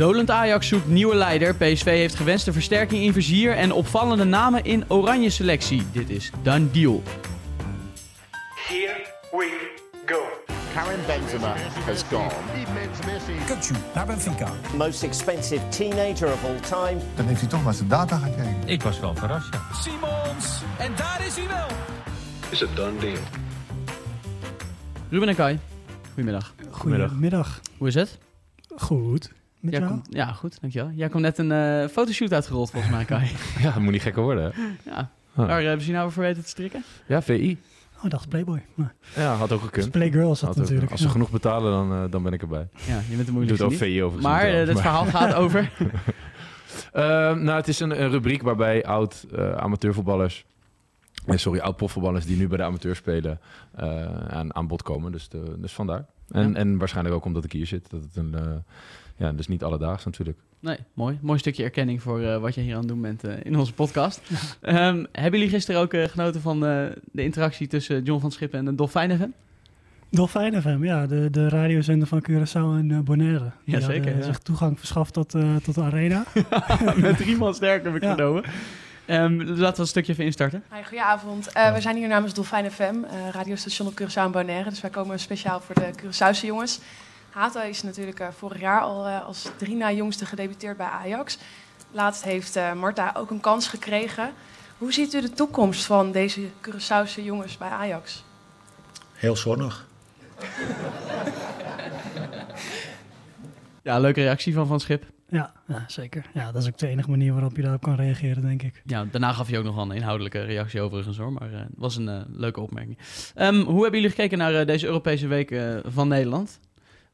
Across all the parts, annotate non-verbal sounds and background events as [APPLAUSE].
Dolend Ajax zoekt nieuwe leider. PSV heeft gewenste versterking in vizier en opvallende namen in oranje selectie. Dit is Done Deal. Here we go. Karim Benzema has gone. Kutsu naar Benfica. Most expensive teenager of all time. Dan heeft hij toch maar zijn data gekeken. Ik was wel verrast, ja. Simons. En daar is hij wel. Is a done deal. Ruben en Kai, goedemiddag. Goedemiddag. Hoe is het? Goed. Met Jij jou? komt, ja, goed, dankjewel. Jij komt net een eh, fotoshoot uitgerold volgens mij, Kai. [LAUGHS] Ja, dat moet niet gekker worden. hè? ja. Huh. Waar hebben ze je nou voor weten te strikken? Ja, VI. Oh, ik dacht Playboy. Maar Ja, had ook gekund. Playgirl dat Had ook- natuurlijk. als ze Ja. genoeg betalen, dan, eh, dan ben ik erbij. Ja, je bent de Ik doe moeilijkste het ook. VI overigens. Maar niet eh, het verhaal gaat over... [LAUGHS] Nou, het is een, een rubriek waarbij oud eh, amateurvoetballers, eh, sorry, oud profvoetballers die nu bij de amateur spelen, eh, aan, aan bod komen. Dus, de, dus vandaar. En, Ja. en waarschijnlijk ook omdat ik hier zit. Dat het een, eh, ja, dus niet alledaags natuurlijk. Nee, mooi. Mooi stukje erkenning voor eh, wat je hier aan het doen bent eh, in onze podcast. Ehm, hebben jullie gisteren ook eh, genoten van eh, de interactie tussen John van Schippen en de Dolfijn FM? Dolfijn FM, ja. De, de radiozender van Curaçao en eh, Bonaire. Die Ja, zeker, hadden ja. zich toegang verschaft tot, eh, tot de arena. [LAUGHS] Met drie man sterk heb ik Ja. genomen. Ehm, laten we een stukje even instarten. Hi, goedenavond. Eh, we zijn hier namens Dolfijn FM, eh, radiostation op Curaçao en Bonaire. Dus wij komen speciaal voor de Curaçaose jongens. Hato is natuurlijk eh, vorig jaar al eh, als drie na jongste gedebuteerd bij Ajax. Laatst heeft eh, Marta ook een kans gekregen. Hoe ziet u de toekomst van deze Curaçaose jongens bij Ajax? Heel zonnig. Ja, leuke reactie van Van Schip. Ja, ja, zeker. Ja, dat is ook de enige manier waarop je daarop kan reageren, denk ik. Ja, daarna gaf hij ook nog wel een inhoudelijke reactie overigens hoor. Maar eh, het was een eh, leuke opmerking. Ehm, hoe hebben jullie gekeken naar eh, deze Europese week eh, van Nederland?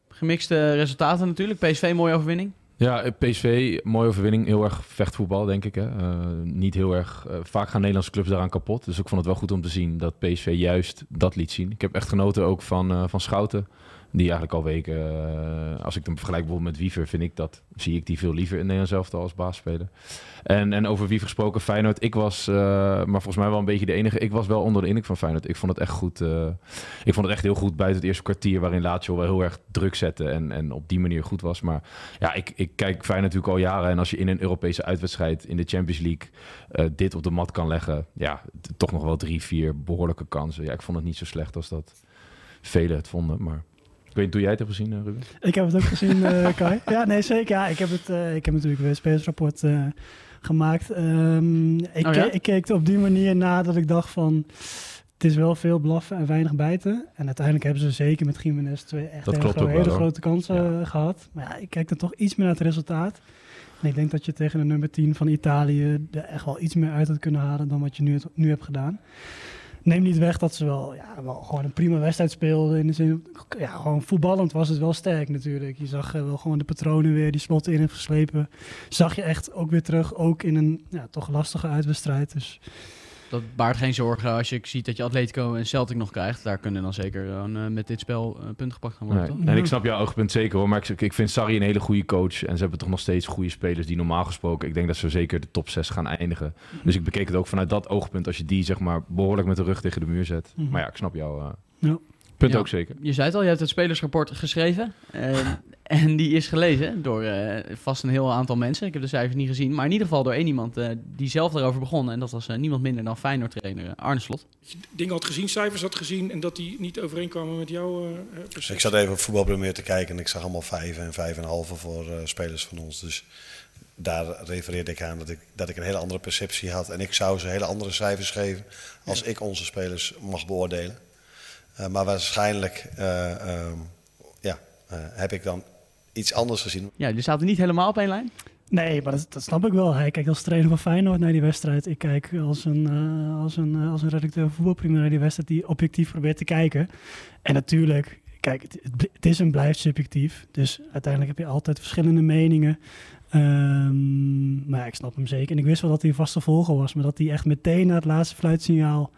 Gemixte resultaten natuurlijk. PSV, mooie overwinning. Ja, PSV, mooie overwinning. Heel erg vechtvoetbal, denk ik. Hè. Eh, niet heel erg... vaak gaan Nederlandse clubs daaraan kapot. Dus ik vond het wel goed om te zien dat PSV juist dat liet zien. Ik heb echt genoten ook van, eh, van Schouten. Die eigenlijk al weken... eh, als ik hem vergelijk bijvoorbeeld met Wiever... vind ik dat... zie ik die veel liever in Nederland zelf als baasspeler. En, en over Wiever gesproken, Feyenoord. Ik was, eh, maar volgens mij wel een beetje de enige... Ik was wel onder de indruk van Feyenoord. Ik vond het echt goed... eh, ik vond het echt heel goed buiten het eerste kwartier... waarin Lazio wel heel erg druk zette... en, en op die manier goed was. Maar ja, ik, ik kijk Feyenoord natuurlijk al jaren. En als je in een Europese uitwedstrijd in de Champions League dit op de mat kan leggen, ja, toch nog wel drie, vier behoorlijke kansen. Ja, ik vond het niet zo slecht als dat velen het vonden. Maar ik weet niet hoe jij het hebt gezien, eh, Ruben. Ik heb het ook gezien, eh, [LAUGHS] Kai. Ja, nee, zeker. Ja, ik heb, het, eh, ik heb natuurlijk weer een spelersrapport gemaakt. Ehm, ik, Oh ja? ik keek er op die manier na dat ik dacht van... Het is wel veel blaffen en weinig bijten. En uiteindelijk hebben ze zeker met Jiménez twee echt hele, klopt gro- ook wel, hele grote kansen Ja. eh, gehad. Maar ja, ik kijk dan toch iets meer naar het resultaat. En ik denk dat je tegen de nummer 10 van Italië er echt wel iets meer uit had kunnen halen dan wat je nu, het- nu hebt gedaan. Neem niet weg dat ze wel, ja, wel gewoon een prima wedstrijd speelden. In de zin, ja, gewoon voetballend was het wel sterk natuurlijk. Je zag eh, wel gewoon de patronen weer, die slot in heeft geslepen. Zag je echt ook weer terug, ook in een ja, toch lastige uitwedstrijd. Dus Dat baart geen zorgen als je ziet dat je Atletico en Celtic nog krijgt. Daar kunnen dan zeker eh, met dit spel uh, punten gepakt gaan worden, Nee. En ik snap jouw oogpunt zeker hoor. Maar ik, ik vind Sarri een hele goede coach. En ze hebben toch nog steeds goede spelers die normaal gesproken... Ik denk dat ze zeker de top 6 gaan eindigen. Dus ik bekeek het ook vanuit dat oogpunt. Als je die zeg maar behoorlijk met de rug tegen de muur zet. Mhm. Maar ja, ik snap jouw eh, Ja. punt Ja. ook zeker. Je zei het al, je hebt het spelersrapport geschreven. En die is gelezen door eh, vast een heel aantal mensen. Ik heb de cijfers niet gezien. Maar in ieder geval door één iemand eh, die zelf daarover begon. En dat was eh, niemand minder dan Feyenoord-trainer Arne Slot. dingen had gezien, cijfers had gezien en dat die niet overeenkwamen met jouw eh perceptie. Ik zat even op voetbalpremier te kijken en ik zag allemaal vijf en vijf en een halve voor eh, spelers van ons. Dus daar refereerde ik aan dat ik, dat ik een hele andere perceptie had. En ik zou ze hele andere cijfers geven als ik onze spelers mag beoordelen. Eh, maar waarschijnlijk eh, ehm, ja, eh, heb ik dan iets anders gezien. Ja, die zaten niet helemaal op één lijn. Nee, maar dat, dat snap ik wel. Hij kijkt als trainer van Feyenoord naar die wedstrijd. Ik kijk als een, eh, als een, eh, als een redacteur van voetbalprima naar die wedstrijd die objectief probeert te kijken. En natuurlijk, kijk, het, het, is en blijft subjectief. Dus uiteindelijk heb je altijd verschillende meningen. Ehm, maar ja, ik snap hem zeker. En ik wist wel dat hij een vaste volger was. Maar dat hij echt meteen na het laatste fluitsignaal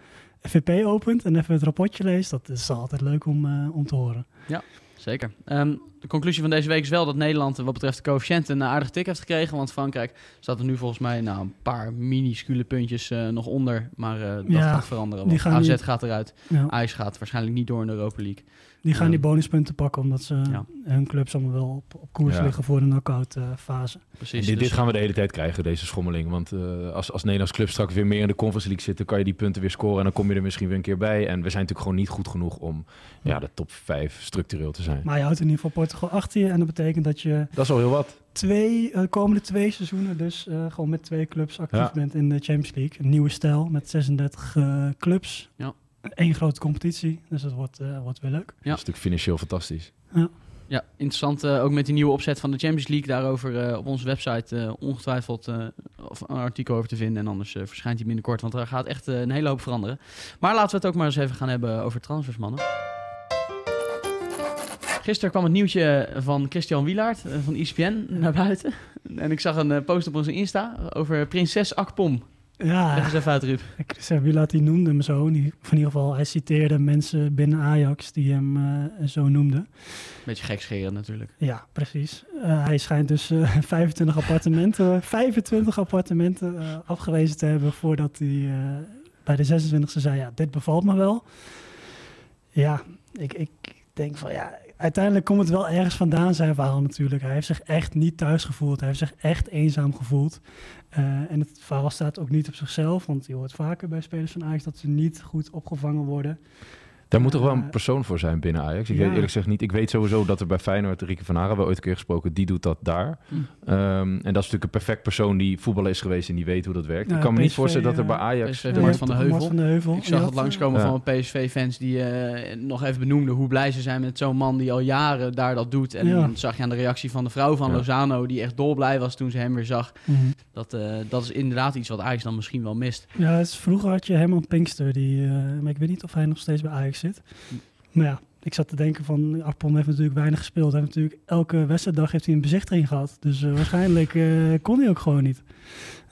FVP opent en even het rapportje leest. Dat is altijd leuk om, eh, om te horen. Ja, zeker. Ehm, de conclusie van deze week is wel dat Nederland eh, wat betreft de coëfficiënt een aardige tik heeft gekregen. Want Frankrijk staat er nu volgens mij nou, een paar minuscule puntjes eh, nog onder. Maar eh, dat Ja, gaat veranderen. Want gaan AZ niet- gaat eruit. Ja. Ajax gaat waarschijnlijk niet door in de Europa League. Die gaan Ja. die bonuspunten pakken omdat ze Ja. hun clubs allemaal wel op, op koers Ja. liggen voor de knock-out eh, fase. Precies. dit, dus- dit gaan we de hele tijd krijgen, deze schommeling. Want eh, als, als Nederlands club straks weer meer in de Conference League zitten, kan je die punten weer scoren en dan kom je er misschien weer een keer bij. En we zijn natuurlijk gewoon niet goed genoeg om ja, de top 5 structureel te zijn. Maar je houdt in ieder geval Portugal achter je en dat betekent dat je Dat is al heel wat. twee, eh, de komende twee seizoenen dus eh, gewoon met twee clubs actief Ja. bent in de Champions League. Een nieuwe stijl met 36 eh, clubs. Ja. Eén grote competitie, dus dat wordt, eh, wordt weer leuk. Ja. Dat is natuurlijk financieel fantastisch. Ja, interessant. eh, ook met die nieuwe opzet van de Champions League. Daarover eh, op onze website eh, ongetwijfeld eh, of een artikel over te vinden. En anders eh, verschijnt hij binnenkort. Want er gaat echt een hele hoop veranderen. Maar laten we het ook maar eens even gaan hebben over transfers, mannen. Gisteren kwam het nieuwtje van Christian Wielaert van ESPN naar buiten. En ik zag een post op onze Insta over prinses Akpom. Ja, Leg eens even uit, Ruud. Chris Wielaert die noemde hem zo. Die, of in ieder geval, hij citeerde mensen binnen Ajax die hem eh, zo noemden. Beetje gekscherend natuurlijk. Ja, precies. Eh, hij schijnt dus eh, [LAUGHS] 25 appartementen, 25 appartementen afgewezen te hebben voordat hij bij de 26e zei, ja, dit bevalt me wel. Ja, ik, ik denk van ja, uiteindelijk komt het wel ergens vandaan zijn verhaal natuurlijk. Hij heeft zich echt niet thuis gevoeld. Hij heeft zich echt eenzaam gevoeld. Eh, en het verhaal staat ook niet op zichzelf, want je hoort vaker bij spelers van Ajax dat ze niet goed opgevangen worden. Daar moet toch wel Eh, een persoon voor zijn binnen Ajax. Ik ja. weet eerlijk gezegd niet. Ik weet sowieso dat er bij Feyenoord, Rieke van Haren, we ooit een keer gesproken, die doet dat daar. Hm. Ehm, en dat is natuurlijk een perfect persoon die voetballer is geweest en die weet hoe dat werkt. Ja, ik kan me niet voorstellen dat er bij eh, Ajax... PSV eh, Mart van de Mart Heuvel. van de Heuvel. Ik zag het langskomen Ja. van PSV-fans die eh, nog even benoemden hoe blij ze zijn met zo'n man die al jaren daar dat doet. En Ja. dan zag je aan de reactie van de vrouw van Ja. Lozano, die echt dolblij was toen ze hem weer zag. Mhm. Dat, eh, dat is inderdaad iets wat Ajax dan misschien wel mist. Ja, het is, vroeger had je Herman Pinkster, die, eh, maar ik weet niet of hij nog steeds bij Ajax zit. Maar ja, ik zat te denken van, Arpon heeft natuurlijk weinig gespeeld. Hij heeft natuurlijk elke wedstrijddag heeft hij een bezichtiging gehad. Dus eh, waarschijnlijk eh, kon hij ook gewoon niet.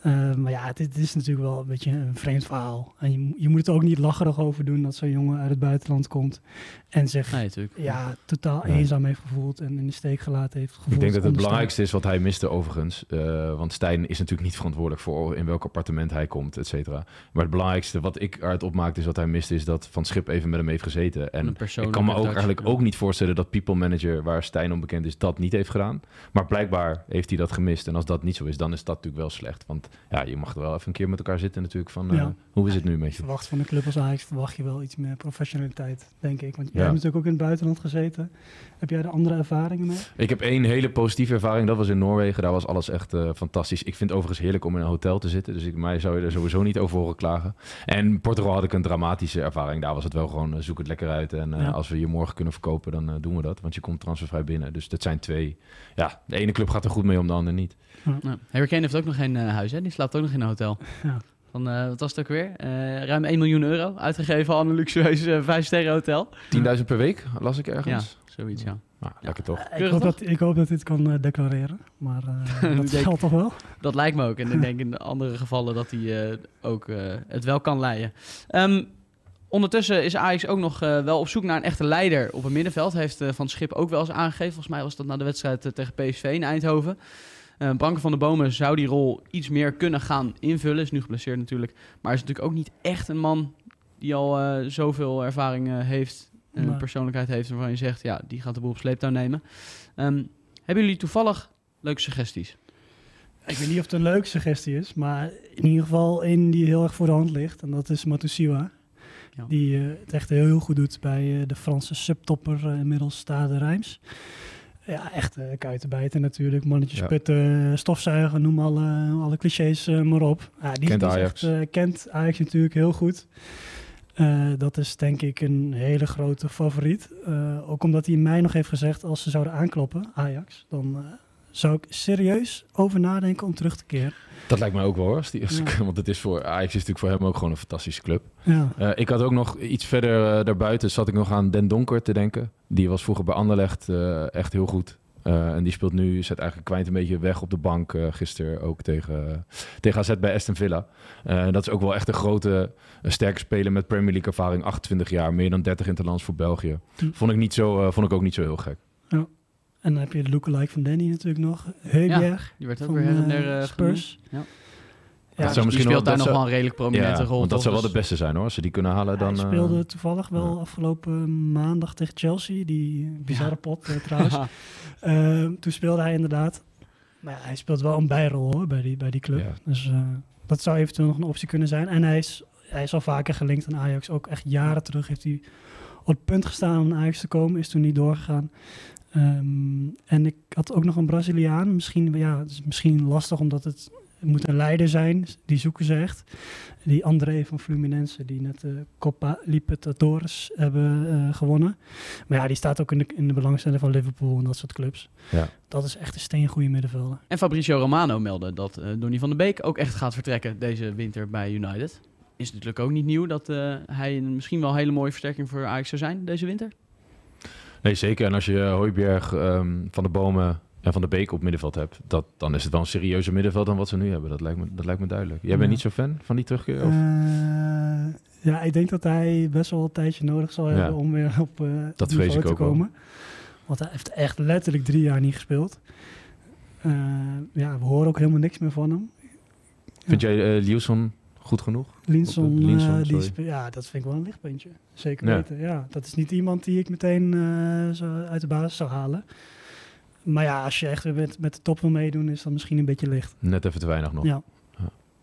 Eh, maar ja, dit, dit is natuurlijk wel een beetje een vreemd verhaal. En je, je moet het ook niet lacherig over doen dat zo'n jongen uit het buitenland komt en zich Nee, natuurlijk. ja, totaal Nee. eenzaam heeft gevoeld en in de steek gelaten heeft gevoeld. Ik denk dat het belangrijkste is wat hij miste overigens. Eh, want Stijn is natuurlijk niet verantwoordelijk voor in welk appartement hij komt, et cetera. Maar het belangrijkste wat ik eruit opmaakte is wat hij miste... is dat Van Schip even met hem heeft gezeten. En ik kan me ook eigenlijk ja. ook niet voorstellen... dat people manager, waar Stijn onbekend is, dat niet heeft gedaan. Maar blijkbaar heeft hij dat gemist. En als dat niet zo is, dan is dat natuurlijk wel slecht. Want ja, je mag er wel even een keer met elkaar zitten natuurlijk van... eh, Ja. hoe is het nu met je? verwacht van een club als Ajax verwacht je wel iets meer professionaliteit, denk ik. Want jij Ja. hebt natuurlijk ook in het buitenland gezeten. Heb jij er andere ervaringen mee? Ik heb één hele positieve ervaring. Dat was in Noorwegen. Daar was alles echt eh, fantastisch. Ik vind het overigens heerlijk om in een hotel te zitten. Dus ik, mij zou je er sowieso niet over horen klagen. En Portugal had ik een dramatische ervaring. Daar was het wel gewoon, eh, zoek het lekker uit. En eh, Ja. als we je morgen kunnen verkopen, dan doen we dat. Want je komt transfervrij binnen. Dus dat zijn twee. Ja, de ene club gaat er goed mee om, de andere niet. Ja. Harry Kane heeft ook nog geen eh, huis, hè? Die slaapt ook nog in een hotel. Ja. Van, eh, wat was het ook weer? Eh, ruim 1 miljoen euro uitgegeven aan een luxueus eh 5-sterren hotel. 10.000 per week, las ik ergens. Ja, zoiets, ja. Nou, lekker toch. Ik hoop, dat, ik hoop dat dit kan declareren. Maar eh, [LAUGHS] dat denk- geldt toch wel? Dat lijkt me ook. En ik [LAUGHS] denk in andere gevallen dat hij eh, ook eh, het wel kan leiden. Ehm, ondertussen is Ajax ook nog eh, wel op zoek naar een echte leider op het middenveld. Heeft eh, Van Schip ook wel eens aangegeven. Volgens mij was dat na de wedstrijd tegen PSV in Eindhoven. Eh Branko van de Bomen zou die rol iets meer kunnen gaan invullen. Is nu geblesseerd natuurlijk. Maar is natuurlijk ook niet echt een man die al eh, zoveel ervaring eh, heeft. En een persoonlijkheid heeft waarvan je zegt, ja, die gaat de boel op sleeptouw nemen. Ehm, hebben jullie toevallig leuke suggesties? Ik weet niet of het een leuke suggestie is, maar in ieder geval één die heel erg voor de hand ligt. En dat is Matusiwa. Ja. Die het echt heel, heel goed doet bij de Franse subtopper, inmiddels Stade Rijms. Ja, echt uh, kuiten bijten natuurlijk. Mannetjes Ja. putten, stofzuigen, noem alle, alle clichés eh, maar op. Ja, die, Kent Ajax. Echt, eh, kent Ajax natuurlijk heel goed. Eh, dat is denk ik een hele grote favoriet. Eh, ook omdat hij mei nog heeft gezegd, als ze zouden aankloppen, Ajax, dan eh, zou ik serieus over nadenken om terug te keren. Dat lijkt mij ook wel hoor. Als die, als Ja. ik- want het is voor Ajax is natuurlijk voor hem ook gewoon een fantastische club. Ja. Eh, ik had ook nog iets verder eh, daarbuiten, zat ik nog aan Den Donker te denken. Die was vroeger bij Anderlecht eh, echt heel goed. En die speelt nu, zet eigenlijk kwijt een beetje weg op de bank. gisteren ook tegen, tegen AZ bij Aston Villa. Dat is ook wel echt een grote, een sterke speler met Premier League ervaring. 28 jaar, meer dan 30 interlands voor België. Hm. Vond ik, niet zo, vond ik ook niet zo heel gek. En dan heb je de lookalike van Danny natuurlijk nog. Heuberg Die werd ook van weer her en eh, der eh, Spurs. genoemd. Ja. Ja, dat dus die speelt wel- daar nog zou- wel een redelijk prominente ja, rol, Want dat zou wel Dus- de beste zijn hoor. Als ze die kunnen halen, dan... Hij eh, speelde toevallig wel afgelopen maandag tegen Chelsea. Die bizarre pot trouwens. [LAUGHS] Ehm, toen speelde hij inderdaad. Maar ja, hij speelt wel een bijrol hoor, bij, die, bij die club. Ja. Dus dat zou eventueel nog een optie kunnen zijn. En hij is, hij is al vaker gelinkt aan Ajax. Ook echt jaren terug heeft hij op het punt gestaan om naar Ajax te komen. Is toen niet doorgegaan. Ehm, en ik had ook nog een Braziliaan. Misschien, ja, het is misschien lastig omdat het, het moet een leider zijn. Die zoeken ze echt. Die André van Fluminense, die net de Copa Libertadores hebben eh, gewonnen. Maar ja, die staat ook in de, in de belangstelling van Liverpool en dat soort clubs. Ja. Dat is echt een steengoede middenvelder. En Fabrizio Romano meldde dat eh Donny van der Beek ook echt gaat vertrekken deze winter bij United. Is natuurlijk ook niet nieuw dat eh, hij een misschien wel een hele mooie versterking voor Ajax zou zijn deze winter. Nee, zeker. En als je Hooiberg, ehm, Van de Bomen en Van de Beek op middenveld hebt, dat, dan is het wel een serieuzer middenveld dan wat ze nu hebben. Dat lijkt me, dat lijkt me duidelijk. Jij bent niet zo fan van die terugkeer? Of? Eh, ja, ik denk dat hij best wel een tijdje nodig zal hebben Ja. om weer op eh Dat vrees ik te ook wel. komen. Want hij heeft echt letterlijk drie jaar niet gespeeld. Eh, ja, we horen ook helemaal niks meer van hem. Vind jij uh, Lielson goed genoeg? Linson, Linson, eh, die ja, dat vind ik wel een lichtpuntje. Zeker Ja. weten. Ja, dat is niet iemand die ik meteen eh, zo uit de basis zou halen. Maar ja, als je echt weer met, met de top wil meedoen, is dat misschien een beetje licht. Net even te weinig nog. Ja.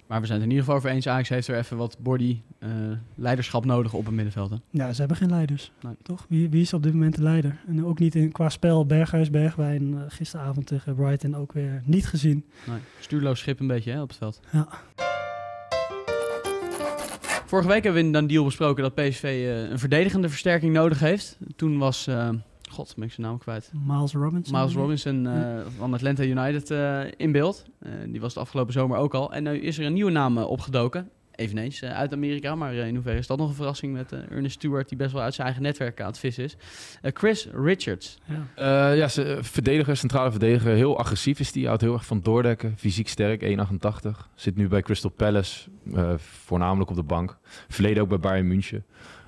Maar we zijn het in ieder geval over eens. Ajax heeft er even wat body eh, leiderschap nodig op het middenveld. Hè? Ja, ze hebben geen leiders. Nee. Toch? Wie, wie is op dit moment de leider? En ook niet in, qua spel. Berghuis, Bergwijn. eh, gisteravond tegen Brighton ook weer niet gezien. Nee, stuurloos schip een beetje hè, op het veld. Ja. Vorige week hebben we in een deal besproken dat PSV eh, een verdedigende versterking nodig heeft. Toen was, eh, god, ben ik zijn naam kwijt. Miles Robinson. Miles Robinson eh, Ja. van Atlanta United in beeld. Die was de afgelopen zomer ook al. En nu is er een nieuwe naam opgedoken. Eveneens eh, uit Amerika, maar eh, in hoeverre is dat nog een verrassing met eh, Ernest Stewart, die best wel uit zijn eigen netwerk aan het vissen is. Eh, Chris Richards. Ja. Eh, ja, ze, verdediger, centrale verdediger. Heel agressief is die. Houdt heel erg van doordekken. Fysiek sterk, 1,88. Zit nu bij Crystal Palace. eh, voornamelijk op de bank. Verleden ook bij Bayern München.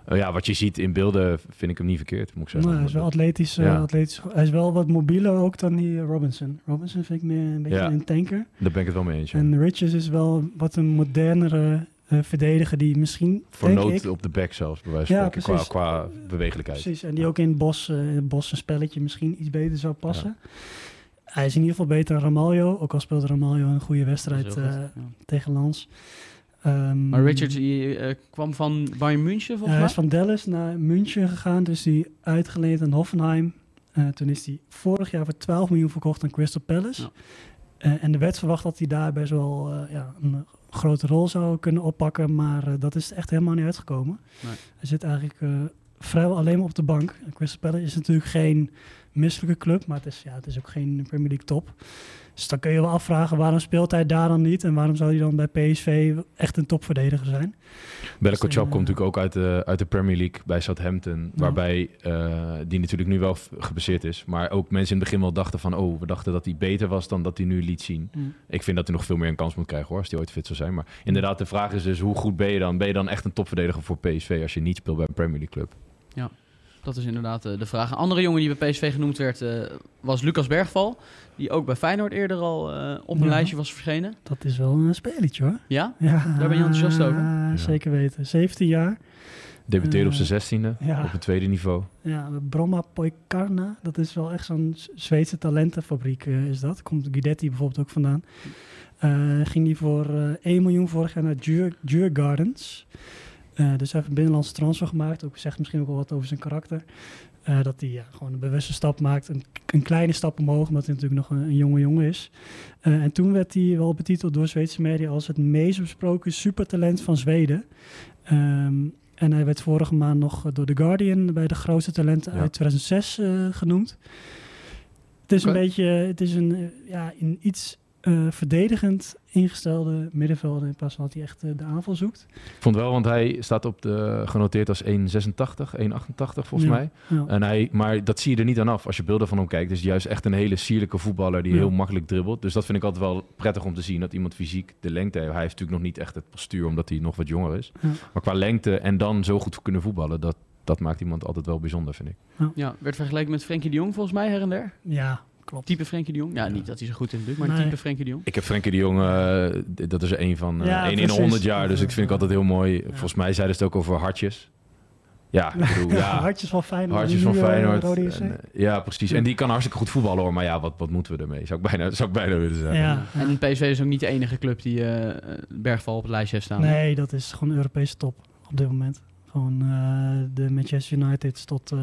Eh, ja, wat je ziet in beelden vind ik hem niet verkeerd, moet ik zeggen. Nou, hij is wel atletisch, eh, Ja. atletisch. Hij is wel wat mobieler ook dan die Robinson. Robinson vind ik meer een beetje Ja. een tanker. Daar ben ik het wel mee eens. ja. En Richards is wel wat een modernere eh, verdediger die misschien, Voor denk nood ik, op de back zelfs, bij wijze van Ja, spreken, qua, qua bewegelijkheid. Precies, en die ook in het bos, eh, het bos een spelletje misschien iets beter zou passen. Hij is in ieder geval beter dan Ramaljo, ook al speelde Ramaljo een goede wedstrijd eh, goed, tegen Lans. Ehm, Maar Richards die, kwam van Bayern München volgens hij mij? is van Dallas naar München gegaan, dus die uitgeleend aan Hoffenheim. Eh, toen is hij vorig jaar voor 12 miljoen verkocht aan Crystal Palace. Ja. Eh, en er werd verwacht dat hij daar best wel eh, ja, een grote rol zou kunnen oppakken, maar eh, dat is echt helemaal niet uitgekomen. Nee. Hij zit eigenlijk eh, vrijwel alleen maar op de bank. Crystal Palace is natuurlijk geen misselijke club, maar het is, ja, het is ook geen Premier League top. Dus dan kun je wel afvragen waarom speelt hij daar dan niet en waarom zou hij dan bij PSV echt een topverdediger zijn? Bella Dus, eh, komt natuurlijk ook uit de, uit de Premier League bij Southampton. Waarbij eh, die natuurlijk nu wel gebaseerd is. Maar ook mensen in het begin wel dachten van... oh, we dachten dat hij beter was dan dat hij nu liet zien. Mm. Ik vind dat hij nog veel meer een kans moet krijgen hoor, als hij ooit fit zou zijn. Maar inderdaad, de vraag is dus hoe goed ben je dan? Ben je dan echt een topverdediger voor PSV als je niet speelt bij een Premier League club? Ja, dat is inderdaad eh, de vraag. Een andere jongen die bij PSV genoemd werd eh, was Lucas Bergval. Die ook bij Feyenoord eerder al eh, op een Ja. lijstje was verschenen. Dat is wel een spelletje hoor. Ja? Ja, Daar ben je enthousiast over? Ja, Zeker weten. 17 jaar. Debuteerde op zijn zestiende, ja. op het tweede niveau. Ja, Bromma Poikarna, dat is wel echt zo'n Zweedse talentenfabriek eh, is dat. Komt Guidetti bijvoorbeeld ook vandaan. Eh, ging die voor eh 1 miljoen vorig jaar naar Djur Gardens. Eh, dus hij heeft een binnenlandse transfer gemaakt. Ook zegt misschien ook wel wat over zijn karakter. Eh, dat hij ja, gewoon een bewuste stap maakt. Een, een kleine stap omhoog, omdat hij natuurlijk nog een, een jonge jongen is. Eh, en toen werd hij wel betiteld door Zweedse media als het meest besproken supertalent van Zweden. Ehm, en hij werd vorige maand nog door The Guardian bij de grootste talenten Ja. uit 2006 eh, genoemd. Het is een beetje, het is een, ja, een iets eh, verdedigend ingestelde middenvelder in plaats van dat hij echt eh, de aanval zoekt. Ik vond wel, want hij staat op de, genoteerd als 1,86, 1,88 volgens Ja, mij. ja. En hij, maar dat zie je er niet aan af als je beelden van hem kijkt. Het is juist echt een hele sierlijke voetballer die Ja. heel makkelijk dribbelt. Dus dat vind ik altijd wel prettig om te zien. Dat iemand fysiek de lengte heeft. Hij heeft natuurlijk nog niet echt het postuur omdat hij nog wat jonger is. Ja. Maar qua lengte en dan zo goed kunnen voetballen, dat, dat maakt iemand altijd wel bijzonder, vind ik. Ja, werd vergeleken met Frenkie de Jong volgens mij her en der. Ja, klopt. Type Frenkie de Jong? Ja, niet dat hij zo goed is natuurlijk, maar Nee. type Frenkie de Jong. Ik heb Frenkie de Jong, eh, dat is één van, eh Ja, één in precies. 100 jaar. Dus ik vind ik altijd heel mooi. Ja. Volgens mij zeiden ze het ook over hartjes. Ja, [LAUGHS] bedoel, ja. Hartjes van Feyenoord. Hartjes van eh, Feyenoord. En, ja, precies. En die kan hartstikke goed voetballen hoor. Maar ja, wat, wat moeten we ermee? Zou ik bijna, [LAUGHS] zou ik bijna willen zeggen. Ja. En PSV is ook niet de enige club die eh, Bergval op het lijstje heeft staan. Nee, dat is gewoon Europese top op dit moment. Gewoon eh, de Manchester United tot eh,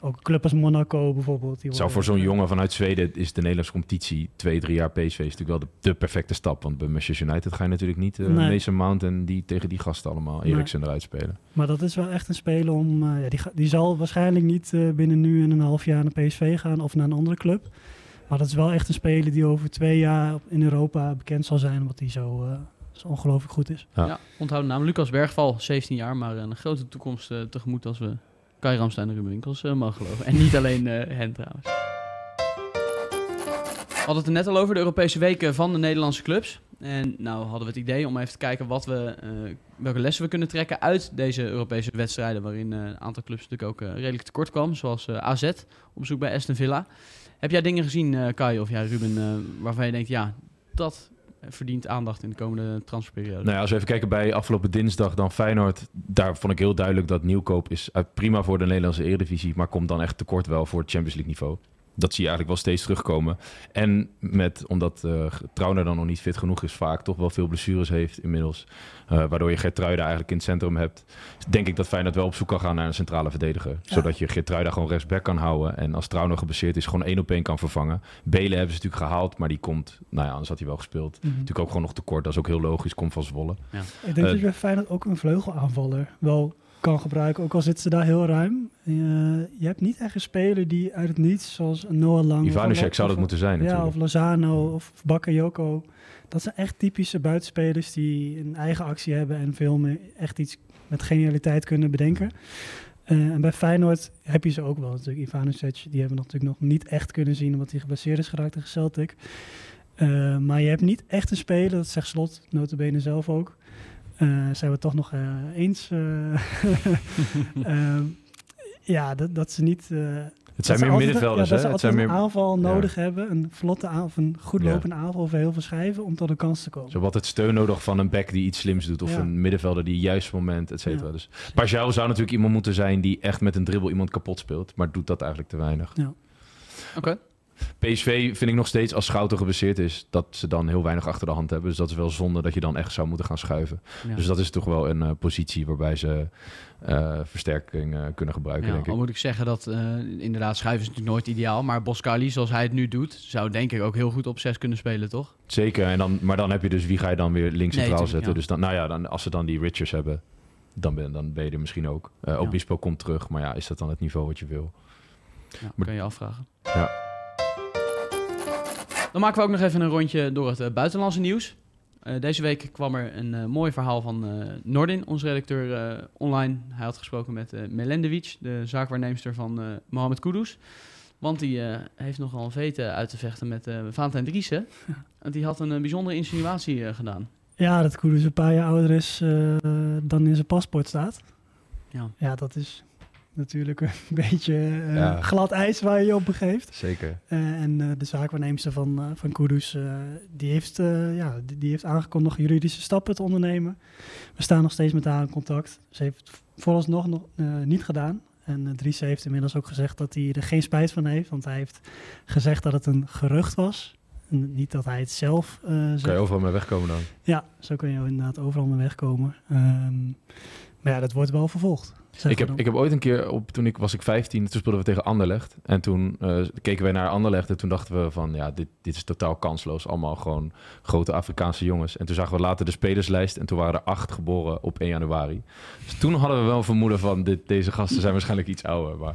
ook club als Monaco bijvoorbeeld. Die Zou voor zo'n jongen vanuit Zweden is de Nederlandse competitie twee, drie jaar PSV is natuurlijk wel de, de perfecte stap. Want bij Manchester United ga je natuurlijk niet uh, Nee. Mason Mount en die tegen die gasten allemaal Eriksen eruit spelen. Maar dat is wel echt een speler om... ja, die, die zal waarschijnlijk niet binnen nu en een half jaar naar PSV gaan of naar een andere club. Maar dat is wel echt een speler die over twee jaar in Europa bekend zal zijn. Omdat hij zo, zo ongelooflijk goed is. Ja. Ja, onthoud de naam Lucas Bergval, 17 jaar, maar een grote toekomst eh, tegemoet als we Kai Ramstein en Ruben Winkels eh, mogen geloven. En niet alleen eh, hen trouwens. We hadden het er net al over, de Europese weken van de Nederlandse clubs. En nou hadden we het idee om even te kijken wat we, eh, welke lessen we kunnen trekken uit deze Europese wedstrijden. Waarin een aantal clubs natuurlijk ook redelijk tekort kwam. Zoals AZ op bezoek bij Aston Villa. Heb jij dingen gezien, eh, Kai of jij Ruben, waarvan je denkt, ja, dat verdient aandacht in de komende transferperiode? Nou ja, als we even kijken bij afgelopen dinsdag dan Feyenoord. Daar vond ik heel duidelijk dat nieuwkoop is uit prima voor de Nederlandse Eredivisie. Maar komt dan echt tekort wel voor het Champions League niveau. Dat zie je eigenlijk wel steeds terugkomen. En met, omdat uh, Trauner dan nog niet fit genoeg is, vaak toch wel veel blessures heeft inmiddels. Uh, waardoor je Geertruida eigenlijk in het centrum hebt. Denk ik dat Feyenoord wel op zoek kan gaan naar een centrale verdediger. Ja. Zodat je Geertruida gewoon rechtsback kan houden. En als Trauner geblesseerd is, gewoon één op één kan vervangen. Belen hebben ze natuurlijk gehaald, maar die komt... Nou ja, anders had hij wel gespeeld. Mm -hmm. Natuurlijk ook gewoon nog tekort. Dat is ook heel logisch. Komt van Zwolle. Ja. Ik denk uh, dat je bij Feyenoord ook een vleugelaanvaller wel kan gebruiken. Ook al zitten ze daar heel ruim. Uh, je hebt niet echt een speler die uit het niets, zoals Noah Lang... Ivanusek zou dat moeten zijn Ja, natuurlijk. of Lozano of Bakayoko. Dat zijn echt typische buitenspelers die een eigen actie hebben... en veel meer echt iets met genialiteit kunnen bedenken. Uh, en bij Feyenoord heb je ze ook wel natuurlijk. Ivanusek, die hebben we natuurlijk nog niet echt kunnen zien... omdat hij geblesseerd is geraakt tegen Celtic. Uh, maar je hebt niet echt een speler, dat zegt Slot notabene zelf ook... Uh, zijn we het toch nog uh, eens. uh, [LAUGHS] [LAUGHS] ja, dat, dat, ze niet. het zijn meer middenvelders, ja, hè? Dat het ze zijn een meer aanval nodig ja. hebben, een vlotte aanval, een goed lopende ja. aanval over heel veel schijven om tot een kans te komen. Zo wat het steun nodig van een back die iets slims doet of een middenvelder die juist moment, et cetera. Dus Pajou zou natuurlijk iemand moeten zijn die echt met een dribbel iemand kapot speelt, maar doet dat eigenlijk te weinig. Ja. Oké. Okay. PSV vind ik nog steeds als Schouten geblesseerd is, dat ze dan heel weinig achter de hand hebben. Dus dat is wel zonde dat je dan echt zou moeten gaan schuiven. Ja. Dus dat is toch wel een uh, positie waarbij ze uh, versterking uh, kunnen gebruiken, ja, denk ik. Moet ik zeggen dat inderdaad schuiven is natuurlijk nooit ideaal. Maar Boskali, zoals hij het nu doet, zou denk ik ook heel goed op 6 kunnen spelen, toch? Zeker, en dan, maar dan heb je dus wie ga je dan weer links nee, centraal zetten. Ja. Dus dan, nou ja, dan, als ze dan die Richards hebben, dan ben, dan ben je er misschien ook. Obispo komt terug, maar ja, is dat dan het niveau wat je wil? Ja, maar, kan je afvragen. Ja. Dan maken we ook nog even een rondje door het uh, buitenlandse nieuws. Uh, deze week kwam er een uh, mooi verhaal van Nordin, onze redacteur online. Hij had gesproken met Melendevic, de zaakwaarnemster van Mohamed Kudus. Want die heeft nogal een vete uit te vechten met uh, Valentijn Driessen. [LAUGHS] Want die had een bijzondere insinuatie gedaan. Ja, dat Kudus een paar jaar ouder is dan in zijn paspoort staat. Ja, ja dat is natuurlijk een [LAUGHS] beetje uh, ja. glad ijs waar je je op begeeft. Zeker. Uh, en uh, de zaakwaarnemster van, van Kudus, die, heeft, ja, die, die, heeft aangekondigd juridische stappen te ondernemen. We staan nog steeds met haar in contact. Ze heeft het vooralsnog nog niet gedaan. En Dries heeft inmiddels ook gezegd dat hij er geen spijt van heeft. Want hij heeft gezegd dat het een gerucht was. En niet dat hij het zelf zegt. Kan je overal mee wegkomen dan? Ja, zo kun je inderdaad overal mee wegkomen. Um, maar ja, dat wordt wel vervolgd. Ik heb, ik heb ooit een keer, op, toen ik, was ik 15, toen speelden we tegen Anderlecht. En toen uh, keken wij naar Anderlecht en toen dachten we van, ja, dit, dit is totaal kansloos. Allemaal gewoon grote Afrikaanse jongens. En toen zagen we later de spelerslijst en toen waren er acht geboren op 1 januari. Dus toen hadden we wel een vermoeden van, dit, deze gasten zijn waarschijnlijk iets ouder. Maar...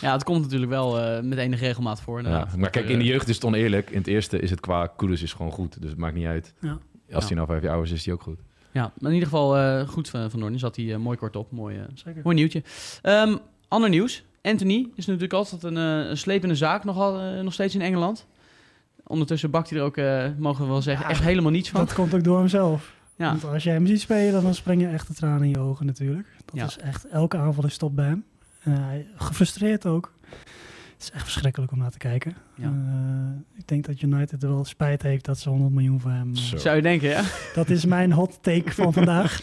Ja, het komt natuurlijk wel uh, met enige regelmaat voor. Ja, maar kijk, in de jeugd is het oneerlijk. In het eerste is het qua Kudus is gewoon goed, dus het maakt niet uit. Ja. Als hij ja. nou vijf jaar ouder is, is hij ook goed. Ja, maar in ieder geval uh, goed van, van Noorden. Zat hij uh, mooi kort op. Mooi, uh, mooi nieuwtje. Um, ander nieuws. Anthony is natuurlijk altijd een, een slepende zaak nog, al, nog steeds in Engeland. Ondertussen bakt hij er ook, mogen we wel zeggen, ja, echt helemaal niets van. Dat komt ook door hemzelf. Ja. Want als je hem ziet spelen, dan springen echt de tranen in je ogen natuurlijk. Dat ja. is echt, elke aanval is stop bij hem. gefrustreerd ook. Is echt verschrikkelijk om naar te kijken. Ja. Eh, ik denk dat United er wel spijt heeft dat ze 100 miljoen voor hem... eh, Zo. Zou je denken, ja? Dat is mijn hot take van [LAUGHS] vandaag.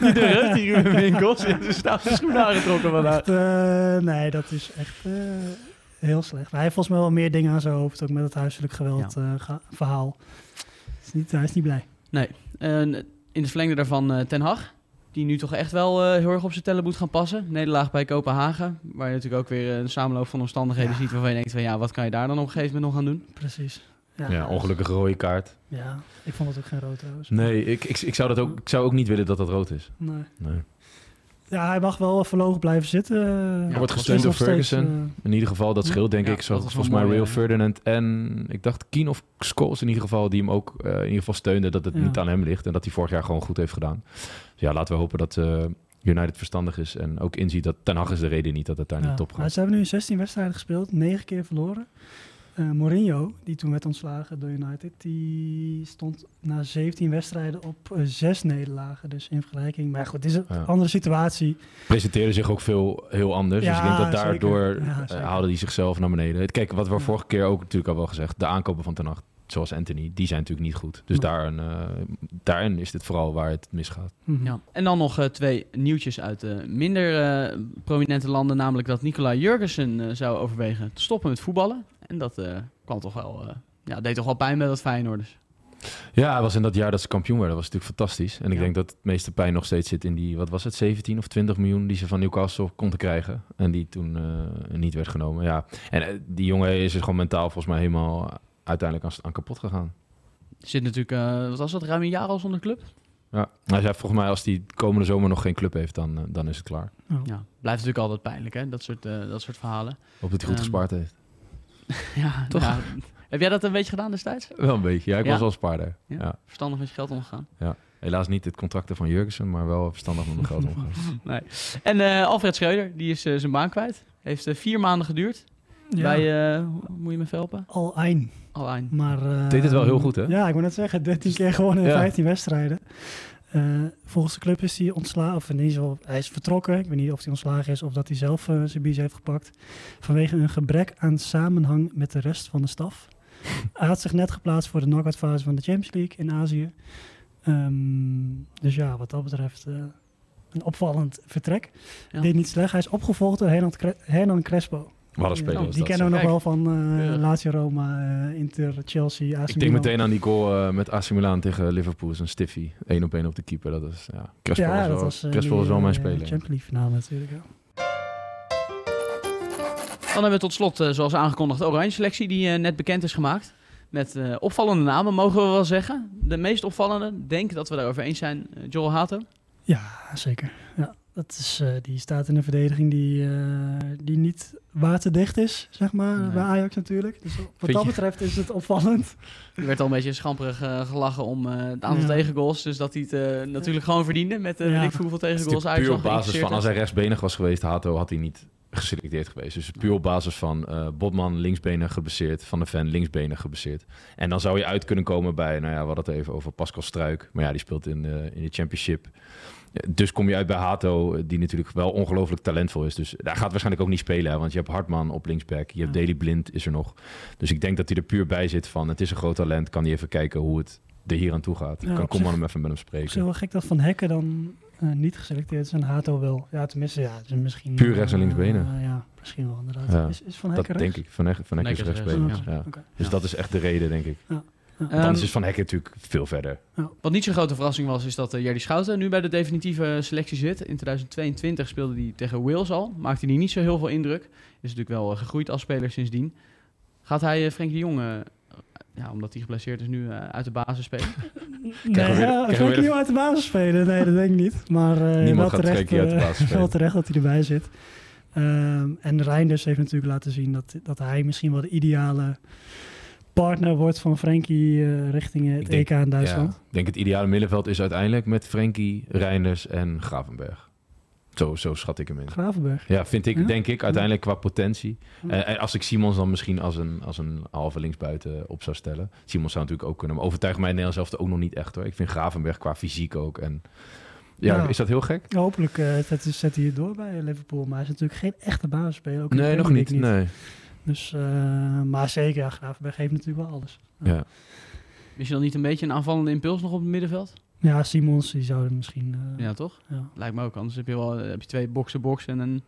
Die durft, die Ruben Winkels. Staat de schoenen aangetrokken vandaag. Echt, eh, nee, dat is echt eh, heel slecht. Maar hij heeft volgens mij wel meer dingen aan zijn hoofd, ook met het huiselijk geweld eh, ga- verhaal. Is niet, hij is niet blij. Nee. En in het verlengde daarvan eh, Ten Hag. Die nu toch echt wel eh, heel erg op zijn tellen moet gaan passen. Nederlaag bij Kopenhagen. Waar je natuurlijk ook weer een samenloop van omstandigheden Ja. ziet. Waarvan je denkt van ja, wat kan je daar dan op een gegeven moment nog aan doen? Precies. Ja, ongelukkige rode kaart. Ja, ik vond het ook geen rood trouwens. Nee, ik, ik, ik, zou dat ook, ik zou ook niet willen dat dat rood is. Nee. Nee. Ja, hij mag wel verlogen blijven zitten. Hij wordt gesteund door steeds, Ferguson. eh, in ieder geval, dat scheelt denk Ja, ik. Zo, volgens mij Real ja. Ferdinand en ik dacht Keen of Scholes in ieder geval, die hem ook eh, in ieder geval steunde dat het Ja. niet aan hem ligt. En dat hij vorig jaar gewoon goed heeft gedaan. Dus ja, laten we hopen dat eh, United verstandig is. En ook inziet dat Ten Hag is de reden niet dat het daar ja. niet top gaat. ze hebben nu 16 wedstrijden gespeeld, 9 keer verloren. Eh, Mourinho, die toen werd ontslagen door United, die stond na 17 wedstrijden op eh, zes nederlagen. Dus in vergelijking. Maar goed, het is een Ja. andere situatie. Presenteerde zich ook veel heel anders. dus ik denk dat daardoor Ja, eh, zeker. haalde hij zichzelf naar beneden. Kijk, wat we Ja. vorige keer ook natuurlijk al wel gezegd. De aankopen van Ten zoals Anthony, die zijn natuurlijk niet goed. Dus daarin, eh, daarin is dit vooral waar het misgaat. Mhm. Ja. En dan nog eh, twee nieuwtjes uit eh, minder eh, prominente landen. Namelijk dat Nicola Jurgensen zou overwegen te stoppen met voetballen. En dat eh, kwam toch wel, eh, ja, deed toch wel pijn met dat Feyenoorders. Ja, het was in dat jaar dat ze kampioen werden. Dat was natuurlijk fantastisch. En ik Ja. denk dat het meeste pijn nog steeds zit in die, wat was het, 17 of 20 miljoen die ze van Newcastle konden krijgen. En die toen eh, niet werd genomen. Ja. En die jongen is er gewoon mentaal volgens mij helemaal uiteindelijk aan, aan kapot gegaan. Zit natuurlijk, wat was dat, ruim een jaar al zonder club? Ja. Hij zei volgens mij als hij komende zomer nog geen club heeft, dan, dan is het klaar. Oh. Ja, blijft natuurlijk altijd pijnlijk, hè? Dat soort, dat soort verhalen. Hoop dat hij goed Ehm, gespaard heeft. [LAUGHS] Ja, Toch? ja. Heb jij dat een beetje gedaan destijds? Wel een beetje. Ja, ik Ja? was wel spaarder. Ja? Ja. Verstandig met je geld omgegaan. Helaas niet het contracten van Jurgensen, maar wel verstandig met mijn geld [LAUGHS] omgaan. Nee. En eh, Alfred Schreuder, die is eh, zijn baan kwijt. Heeft eh, vier maanden geduurd. Ja. Bij, eh, hoe- moet je me helpen? Al ein. Al aan. Maar, eh, Deed het wel heel goed, hè? Ja, ik moet net zeggen, 13 keer gewonnen in Ja. 15 wedstrijden. Eh, volgens de club is hij ontslagen, of in ieder geval, hij is vertrokken. Ik weet niet of hij ontslagen is of dat hij zelf eh, zijn biezen heeft gepakt. Vanwege een gebrek aan samenhang met de rest van de staf. [LAUGHS] hij had zich net geplaatst voor de knock-out fase van de Champions League in Azië. Ehm, dus ja, wat dat betreft eh, een opvallend vertrek. Ja. Deed niet slecht. Hij is opgevolgd door Hernan Crespo. Wat een speler Oh, was die kennen we nog wel van eh Ja. Lazio Roma, eh, Inter, Chelsea, AC Ik denk meteen aan die goal eh, met AC Milan tegen Liverpool. Zo'n stiffie. Eén op één op de keeper. Dat is, ja. Crespo ja, was dat wel, was, eh, Crespo die, was wel mijn eh, speler. Champions League finale natuurlijk. Ja. Dan hebben we tot slot, eh, zoals aangekondigd, de Oranje selectie die eh, net bekend is gemaakt. Met eh, opvallende namen, mogen we wel zeggen. De meest opvallende, denk dat we daarover eens zijn, eh, Joel Hato. Ja, zeker. Ja, dat is, eh, die staat in een verdediging die, eh, die niet waterdicht is, zeg maar, Nee. bij Ajax natuurlijk. Dus wat Vind dat je- betreft is het opvallend. Er werd al een beetje schamperig eh, gelachen om eh, het aantal Ja. tegengoals. Dus dat hij het eh, natuurlijk gewoon verdiende met uh, Ja. ik hoeveel tegengoals Ajax puur op basis van, als hij rechtsbenig was geweest, Hato, had hij niet geselecteerd geweest. Dus puur op basis van eh Botman linksbenig gebaseerd, Van de Ven linksbenig gebaseerd. En dan zou je uit kunnen komen bij, nou ja, we hadden het even over Pascal Struik. Maar ja, die speelt in, in de championship. Dus kom je uit bij Hato, eh, die natuurlijk wel ongelooflijk talentvol is. Dus daar gaat waarschijnlijk ook niet spelen. Hè, want je hebt Hartman op linksback, je hebt Ja. Daily Blind is er nog. Dus ik denk dat hij er puur bij zit van, het is een groot talent. Kan hij even kijken hoe het er hier aan toe gaat. Ja, kan zich- hem even met hem Het is spreken. wel gek dat Van Hekken dan eh, niet geselecteerd is en Hato wel. Ja, tenminste, ja, het is misschien... Puur rechts en eh, linksbenen. ja, misschien wel inderdaad. Ja. Is, is Van Dat Hekken denk rechts? ik. Van Hekken, van Hekken is Hekken is rechtsbenig. rechts, Ja. Dus Ja. dat is echt de reden, denk ik. Ja. Ehm, Dan is Van Hekken natuurlijk veel verder. Wat niet zo'n grote verrassing was, is dat uh, Jerry Schouten nu bij de definitieve selectie zit. In 2022 speelde hij tegen Wales al. Maakte hij niet zo heel veel indruk. Is natuurlijk wel uh, gegroeid als speler sindsdien. Gaat hij uh, Frenkie de Jong, uh, ja, omdat hij geblesseerd is, nu uh, uit de basis spelen? [LAUGHS] Nee, weer- de Jong uit de basis spelen? Nee, dat denk ik niet. Maar eh, Niemand wel, gaat terecht, Frenkie uit de eh, basis spelen. wel terecht dat hij erbij zit. Ehm, en Reinders heeft natuurlijk laten zien dat, dat hij misschien wel de ideale partner wordt van Frenkie eh, richting het denk- EK in Duitsland. Ja, ik denk het ideale middenveld is uiteindelijk met Frenkie, Reinders en Gravenberg. Zo, zo schat ik hem in. Gravenberg. Ja, vind ik, Ja? denk ik, uiteindelijk qua potentie. Eh, en als ik Simons dan misschien als een, als een halve linksbuiten op zou stellen. Simons zou natuurlijk ook kunnen. Maar overtuigt mij in Nederland zelf ook nog niet echt hoor. Ik vind Gravenberg qua fysiek ook. En, ja, is dat heel gek? Hopelijk eh, zet, zet hij het door bij Liverpool. Maar hij is natuurlijk geen echte basisspeler. Nee, nog niet. League Nee. Dus, eh, maar zeker, ja, Gravenberg heeft natuurlijk wel alles. Ja. Is je dan niet een beetje een aanvallende impuls nog op het middenveld? Ja, Simons, die zouden misschien... eh, Ja, toch? Ja. Lijkt me ook. Anders heb je wel heb je twee boxen-box en een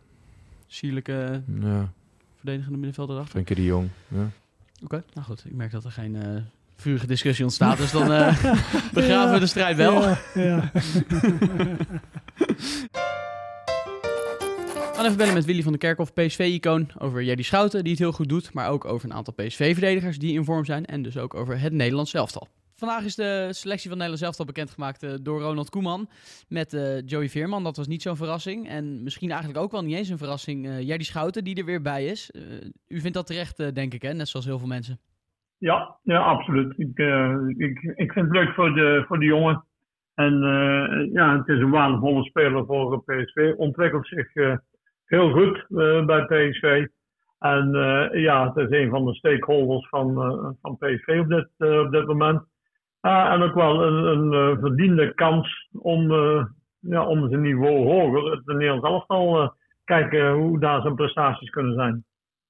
sierlijke Ja, verdedigende middenvelder erachter. Frenkie de Jong. Ja. Oké, nou goed. Ik merk dat er geen eh, vurige discussie ontstaat. dus dan eh, [LAUGHS] [LAUGHS] begraven we de strijd wel. Ja, ja. [LAUGHS] Gaan even bellen met Willy van der Kerkhof, PSV-icoon, over Jerry Schouten, die het heel goed doet, maar ook over een aantal PSV-verdedigers die in vorm zijn en dus ook over het Nederlands elftal. Vandaag is de selectie van het Nederlands elftal bekendgemaakt eh, door Ronald Koeman met eh, Joey Veerman. Dat was niet zo'n verrassing en misschien eigenlijk ook wel niet eens een verrassing. Jerry Schouten die er weer bij is. U vindt dat terecht, denk ik, hè? net zoals heel veel mensen. Ja, ja absoluut. Ik, ik, ik vind het leuk voor de, voor de jongen. En ja, het is een waardevolle speler voor PSV. Ontwikkelt zich heel goed eh, bij PSV. En eh, ja, het is een van de stakeholders van, eh, van PSV op dit, op dit moment. Ah, en ook wel een, een verdiende kans om, ja, om zijn niveau hoger, het Nederlands elftal, kijken hoe daar zijn prestaties kunnen zijn.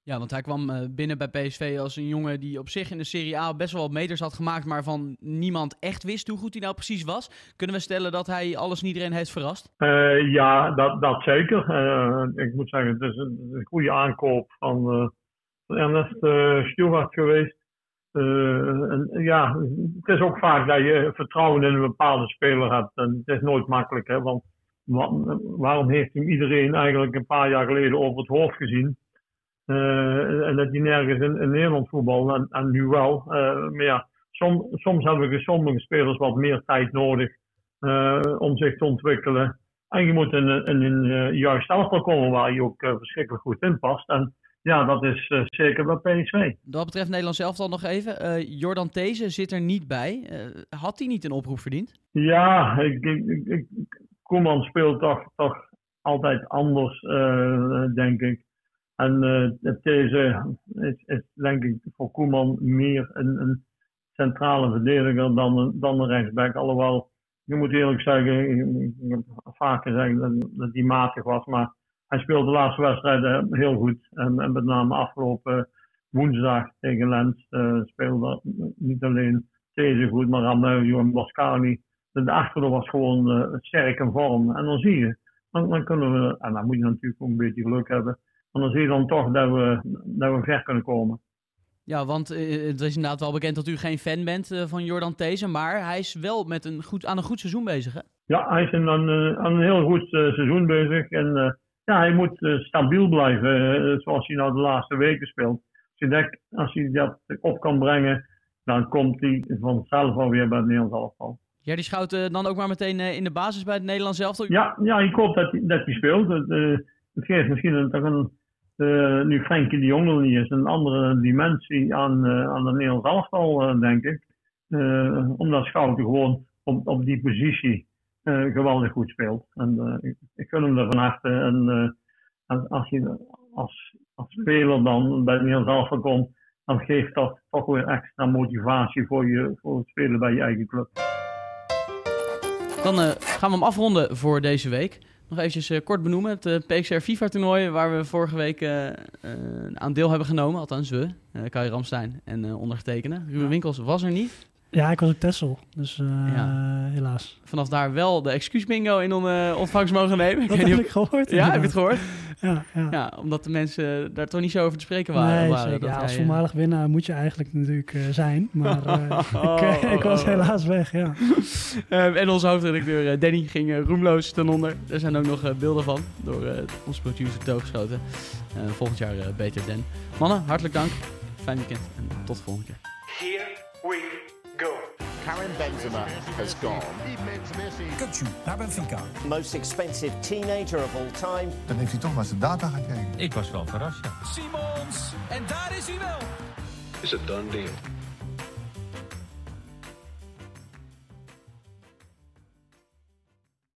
Ja, want hij kwam eh, binnen bij PSV als een jongen die op zich in de Serie A best wel wat meters had gemaakt, maar van niemand echt wist hoe goed hij nou precies was. Kunnen we stellen dat hij alles en iedereen heeft verrast? Eh, ja, dat, dat zeker. Eh, ik moet zeggen, het is een, goede aankoop van, van Ernest Stewart geweest. En, ja, het is ook vaak dat je vertrouwen in een bepaalde speler hebt. En het is nooit makkelijk, hè, want wa- waarom heeft hem iedereen eigenlijk een paar jaar geleden over het hoofd gezien? Eh, en dat hij nergens in, in Nederland voetbal en, en nu wel. Eh, maar ja, som, soms hebben sommige spelers wat meer tijd nodig eh, om zich te ontwikkelen. En je moet in, een- in een juist elftal komen waar je ook verschrikkelijk goed in past. En ja, dat is zeker bij PSV. Wat betreft Nederlands elftal nog even. Jordan These zit er niet bij. Had hij niet een oproep verdiend? Ja, ik, ik, ik, Koeman speelt toch, toch altijd anders, denk ik. En eh, deze is, is denk ik voor Koeman meer een, een centrale verdediger dan een, dan een rechtsback. Alhoewel, je moet eerlijk zeggen, ik, heb vaker gezegd dat, hij matig was, maar hij speelde de laatste wedstrijden heel goed. En, en met name afgelopen woensdag tegen Lens eh, speelde niet alleen deze goed, maar Ramelio en Boscani. De achterdoor was gewoon eh, sterk in vorm. En dan zie je, dan, dan kunnen we, en dan moet je natuurlijk ook een beetje geluk hebben. Dan zie je dan toch dat we, dat we ver kunnen komen. Ja, want eh, het is inderdaad wel bekend dat u geen fan bent eh, van Jordan These, maar hij is wel met een goed, aan een goed seizoen bezig, hè? Ja, hij is aan, een- aan een heel goed eh, seizoen bezig. En eh, ja, hij moet eh, stabiel blijven, eh, zoals hij nou de laatste weken speelt. Als hij, dat, als hij dat op kan brengen, dan komt hij vanzelf alweer bij het Nederlands elftal. Ja, die schouwt eh, dan ook maar meteen eh, in de basis bij het Nederlands elftal. Ja, ja, ik hoop dat hij, dat hij speelt. Het, eh, het geeft misschien een, toch een, eh, nu Frenkie de Jong niet is, een andere dimensie aan, eh, aan het Nederlands elftal, eh, denk ik. Omdat Schouten gewoon op, op die positie geweldig goed speelt. En ik, ik gun hem er van harte. En als, je als, als speler dan bij het Nederlands elftal komt, dan geeft dat toch weer extra motivatie voor, je, voor het spelen bij je eigen club. Dan gaan we hem afronden voor deze week. Nog eventjes eh, kort benoemen. Het eh, PXR FIFA toernooi waar we vorige week eh, eh, aan deel hebben genomen. Althans we, uh, Kai Ramstein en ondergetekende. Ruben Winkels was er niet. Ja, ik was op Texel, dus eh, helaas. Vanaf daar wel de excuusbingo in on, eh, ontvangst mogen nemen. Dat weet heb niet ik gehoord, Ja, heb je het gehoord? Ja, ja. ja, omdat de mensen daar toch niet zo over te spreken waren. Nee, waren zeker. dat Ja, als hij, eh, voormalig winnaar moet je eigenlijk natuurlijk eh, zijn. Maar [LAUGHS] eh, Oh, [LAUGHS] ik, eh, ik was oh. helaas weg, ja. [LAUGHS] En onze hoofdredacteur Danny ging roemloos ten onder. Er zijn ook nog beelden van door eh onze producer toegeschoten. Eh volgend jaar eh, beter Dan. Mannen, hartelijk dank. Fijn weekend en tot de volgende keer. Here we go. Karim Benzema has gone. Kutsu naar Benfica. Most expensive teenager of all time. Dan heeft hij toch maar zijn data gekeken. Ik was wel verrast, ja. Simons, en daar is hij wel. Is a done deal.